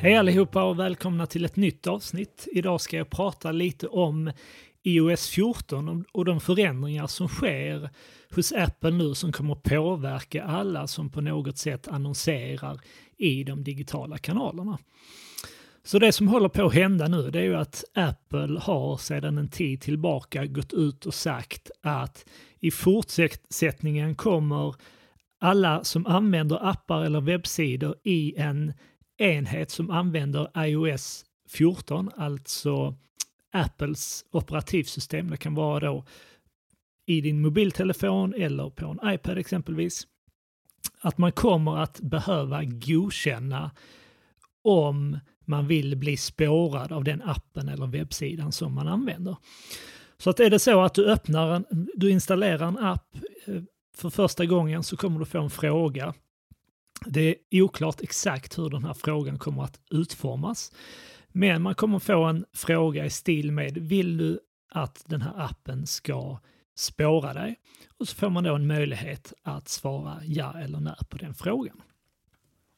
Hej allihopa och välkomna till ett nytt avsnitt. Idag ska jag prata lite om iOS 14 och de förändringar som sker hos Apple nu som kommer påverka alla som på något sätt annonserar i de digitala kanalerna. Så det som håller på att hända nu det är ju att Apple har sedan en tid tillbaka gått ut och sagt att i fortsättningen kommer alla som använder appar eller webbsidor i en enhet som använder iOS 14, alltså Apples operativsystem. Det kan vara då i din mobiltelefon eller på en iPad exempelvis. Att man kommer att behöva godkänna om man vill bli spårad av den appen eller webbsidan som man använder. Så att är det så att du öppnar en, du installerar en app eh, för första gången så kommer du få en fråga. Det är oklart exakt hur den här frågan kommer att utformas. Men man kommer få en fråga i stil med vill du att den här appen ska spåra dig? Och så får man då en möjlighet att svara ja eller nej på den frågan.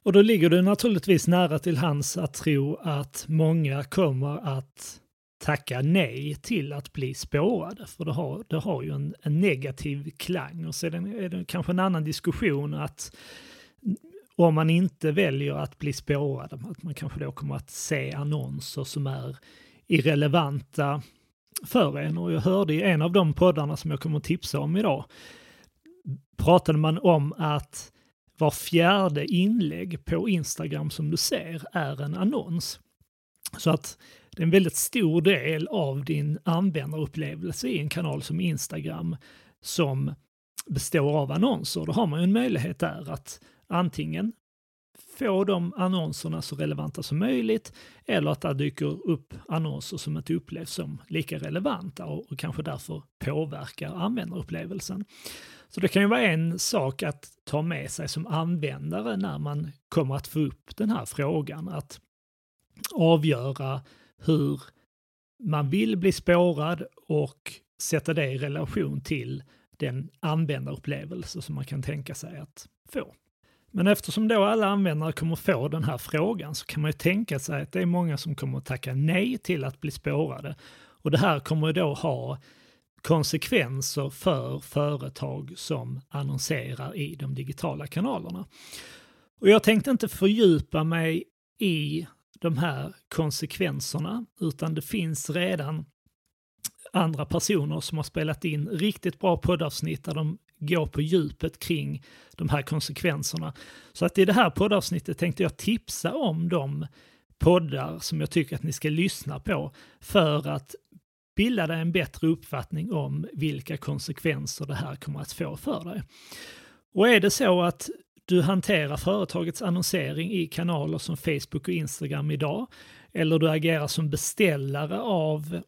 Och då ligger det naturligtvis nära till hands att tro att många kommer att tacka nej till att bli spårade, för det har, det har ju en, en negativ klang. Och sedan är det kanske en annan diskussion att om man inte väljer att bli spårad, att man kanske då kommer att se annonser som är irrelevanta för en. Och jag hörde i en av de poddarna som jag kommer att tipsa om idag, pratade man om att var fjärde inlägg på Instagram som du ser är en annons. Så att det är en väldigt stor del av din användarupplevelse i en kanal som Instagram som består av annonser. Då har man ju en möjlighet där att antingen få de annonserna så relevanta som möjligt eller att det dyker upp annonser som inte upplevs som lika relevanta och, och kanske därför påverkar användarupplevelsen. Så det kan ju vara en sak att ta med sig som användare när man kommer att få upp den här frågan, att avgöra hur man vill bli spårad och sätta det i relation till den användarupplevelse som man kan tänka sig att få. Men eftersom då alla användare kommer få den här frågan så kan man ju tänka sig att det är många som kommer att tacka nej till att bli spårade. Och det här kommer då ha konsekvenser för företag som annonserar i de digitala kanalerna. Och jag tänkte inte fördjupa mig i de här konsekvenserna, utan det finns redan andra personer som har spelat in riktigt bra poddavsnitt där de gå på djupet kring de här konsekvenserna. Så att i det här poddavsnittet tänkte jag tipsa om de poddar som jag tycker att ni ska lyssna på för att bilda dig en bättre uppfattning om vilka konsekvenser det här kommer att få för dig. Och är det så att du hanterar företagets annonsering i kanaler som Facebook och Instagram idag, eller du agerar som beställare av,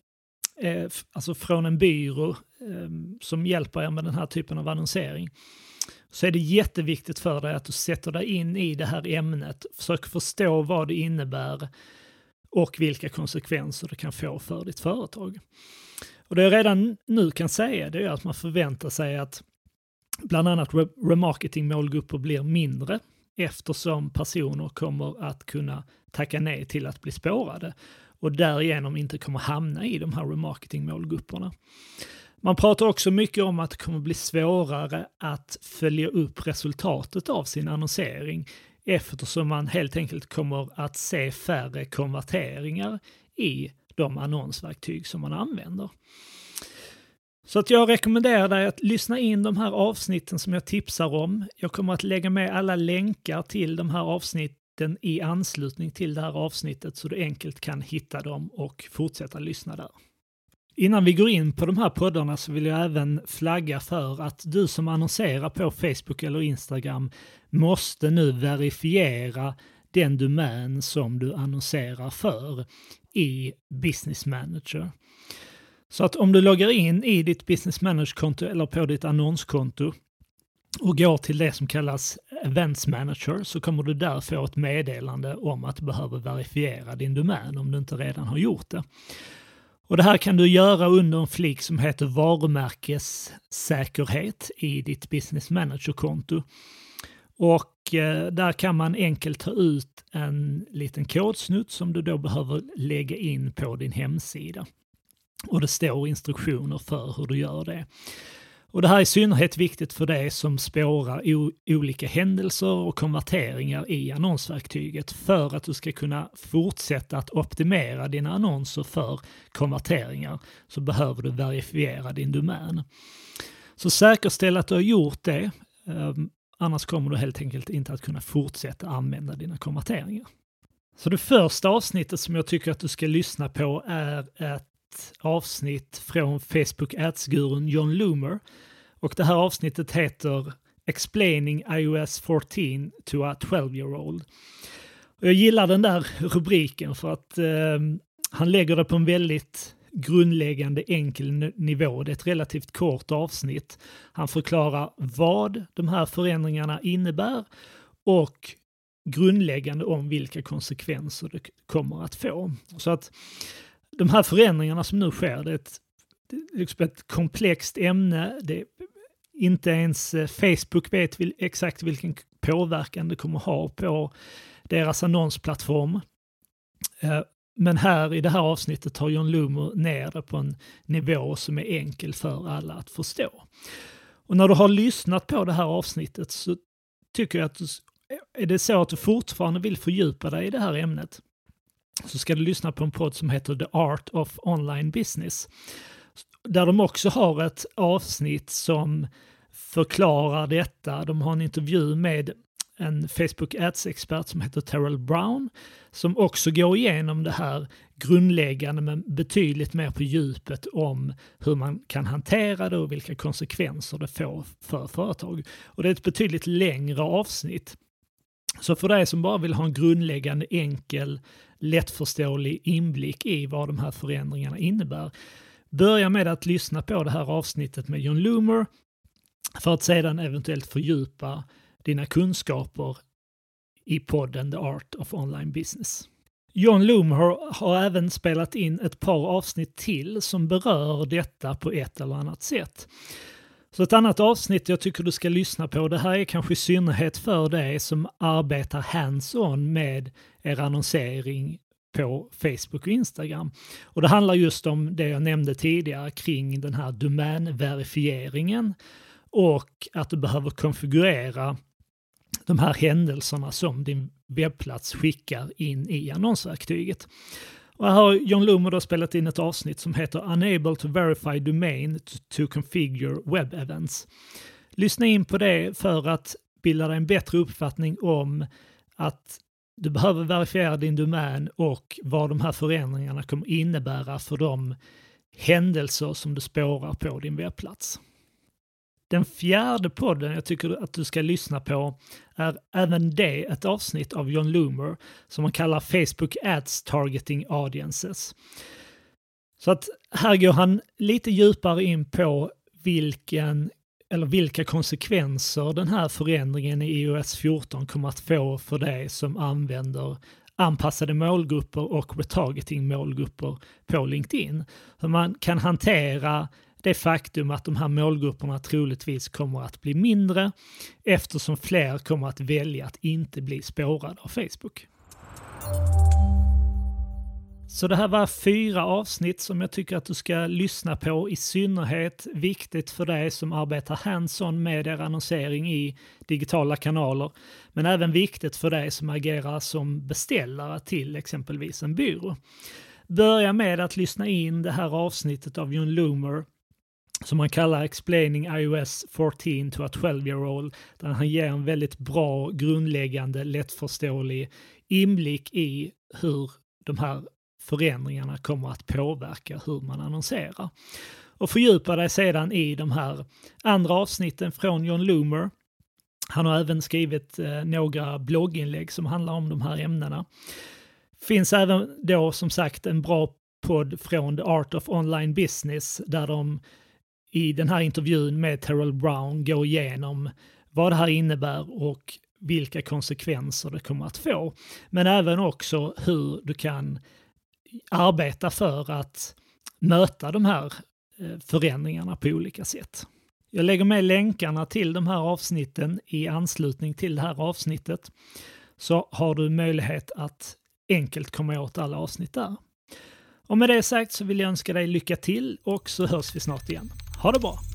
eh, alltså från en byrå eh, som hjälper er med den här typen av annonsering, så är det jätteviktigt för dig att du sätter dig in i det här ämnet, försöker förstå vad det innebär och vilka konsekvenser det kan få för ditt företag. Och det jag redan nu kan säga det är att man förväntar sig att bland annat remarketing-målgrupper blir mindre eftersom personer kommer att kunna tacka nej till att bli spårade och därigenom inte kommer hamna i de här remarketing-målgrupperna. Man pratar också mycket om att det kommer bli svårare att följa upp resultatet av sin annonsering eftersom man helt enkelt kommer att se färre konverteringar i de annonsverktyg som man använder. Så att jag rekommenderar dig att lyssna in de här avsnitten som jag tipsar om. Jag kommer att lägga med alla länkar till de här avsnitten i anslutning till det här avsnittet så du enkelt kan hitta dem och fortsätta lyssna där. Innan vi går in på de här poddarna så vill jag även flagga för att du som annonserar på Facebook eller Instagram måste nu verifiera den domän som du annonserar för i Business Manager. Så att om du loggar in i ditt Business Manager-konto eller på ditt annonskonto och går till det som kallas Events Manager så kommer du där få ett meddelande om att du behöver verifiera din domän om du inte redan har gjort det. Och det här kan du göra under en flik som heter varumärkessäkerhet i ditt Business Manager-konto. Och eh, där kan man enkelt ta ut en liten kodsnutt som du då behöver lägga in på din hemsida. Och det står instruktioner för hur du gör det. Och det här är i synnerhet viktigt för dig som spårar olika händelser och konverteringar i annonsverktyget för att du ska kunna fortsätta att optimera dina annonser för konverteringar så behöver du verifiera din domän. Så säkerställ att du har gjort det, ehm, annars kommer du helt enkelt inte att kunna fortsätta använda dina konverteringar. Så det första avsnittet som jag tycker att du ska lyssna på är ett avsnitt från Facebook Ads-gurun John Loomer. Och det här avsnittet heter Explaining iOS 14 to a 12-year-old. Jag gillar den där rubriken för att eh, han lägger det på en väldigt grundläggande enkel nivå. Det är ett relativt kort avsnitt. Han förklarar vad de här förändringarna innebär och grundläggande om vilka konsekvenser det kommer att få. Så att de här förändringarna som nu sker, det är ett, liksom ett komplext ämne. Det, inte ens eh, Facebook vet vil, exakt vilken påverkan det kommer ha på deras annonsplattform. Eh, men här i det här avsnittet tar John Loomer ner det på en nivå som är enkel för alla att förstå. Och när du har lyssnat på det här avsnittet så tycker jag att du, är det så att du fortfarande vill fördjupa dig i det här ämnet så ska du lyssna på en podd som heter The Art of Online Business. Där de också har ett avsnitt som förklarar detta. De har en intervju med en Facebook Ads-expert som heter Terrell Brown som också går igenom det här grundläggande men betydligt mer på djupet om hur man kan hantera det och vilka konsekvenser det får för företag. Och det är ett betydligt längre avsnitt. Så för dig som bara vill ha en grundläggande enkel lättförståelig inblick i vad de här förändringarna innebär. Börja med att lyssna på det här avsnittet med John Loomer för att sedan eventuellt fördjupa dina kunskaper i podden The Art of Online Business. John Loomer har även spelat in ett par avsnitt till som berör detta på ett eller annat sätt. Så ett annat avsnitt jag tycker du ska lyssna på, det här är kanske i synnerhet för dig som arbetar hands-on med er annonsering på Facebook och Instagram. Och det handlar just om det jag nämnde tidigare kring den här domänverifieringen och att du behöver konfigurera de här händelserna som din webbplats skickar in i annonsverktyget. Och här har John Loomer då spelat in ett avsnitt som heter Unable to verify domain to configure web events. Lyssna in på det för att bilda dig en bättre uppfattning om att du behöver verifiera din domän och vad de här förändringarna kommer innebära för de händelser som du spårar på din webbplats. Den fjärde podden jag tycker att du ska lyssna på är även det ett avsnitt av John Loomer som man kallar Facebook Ads Targeting Audiences. Så att här går han lite djupare in på vilken eller vilka konsekvenser den här förändringen i iOS 14 kommer att få för dig som använder anpassade målgrupper och retargeting målgrupper på LinkedIn. Hur man kan hantera det faktum att de här målgrupperna troligtvis kommer att bli mindre eftersom fler kommer att välja att inte bli spårade av Facebook. Så det här var fyra avsnitt som jag tycker att du ska lyssna på, i synnerhet viktigt för dig som arbetar hands-on med er annonsering i digitala kanaler, men även viktigt för dig som agerar som beställare till exempelvis en byrå. Börja med att lyssna in det här avsnittet av John Loomer som han kallar Explaining iOS 14 to a 12-year-old, där han ger en väldigt bra, grundläggande, lättförståelig inblick i hur de här förändringarna kommer att påverka hur man annonserar. Och fördjupa dig sedan i de här andra avsnitten från John Loomer. Han har även skrivit eh, några blogginlägg som handlar om de här ämnena. Finns även då som sagt en bra podd från The Art of Online Business där de i den här intervjun med Terrell Brown gå igenom vad det här innebär och vilka konsekvenser det kommer att få. Men även också hur du kan arbeta för att möta de här eh, förändringarna på olika sätt. Jag lägger med länkarna till de här avsnitten i anslutning till det här avsnittet så har du möjlighet att enkelt komma åt alla avsnitt där. Och med det sagt så vill jag önska dig lycka till och så hörs vi snart igen. Ha det bra!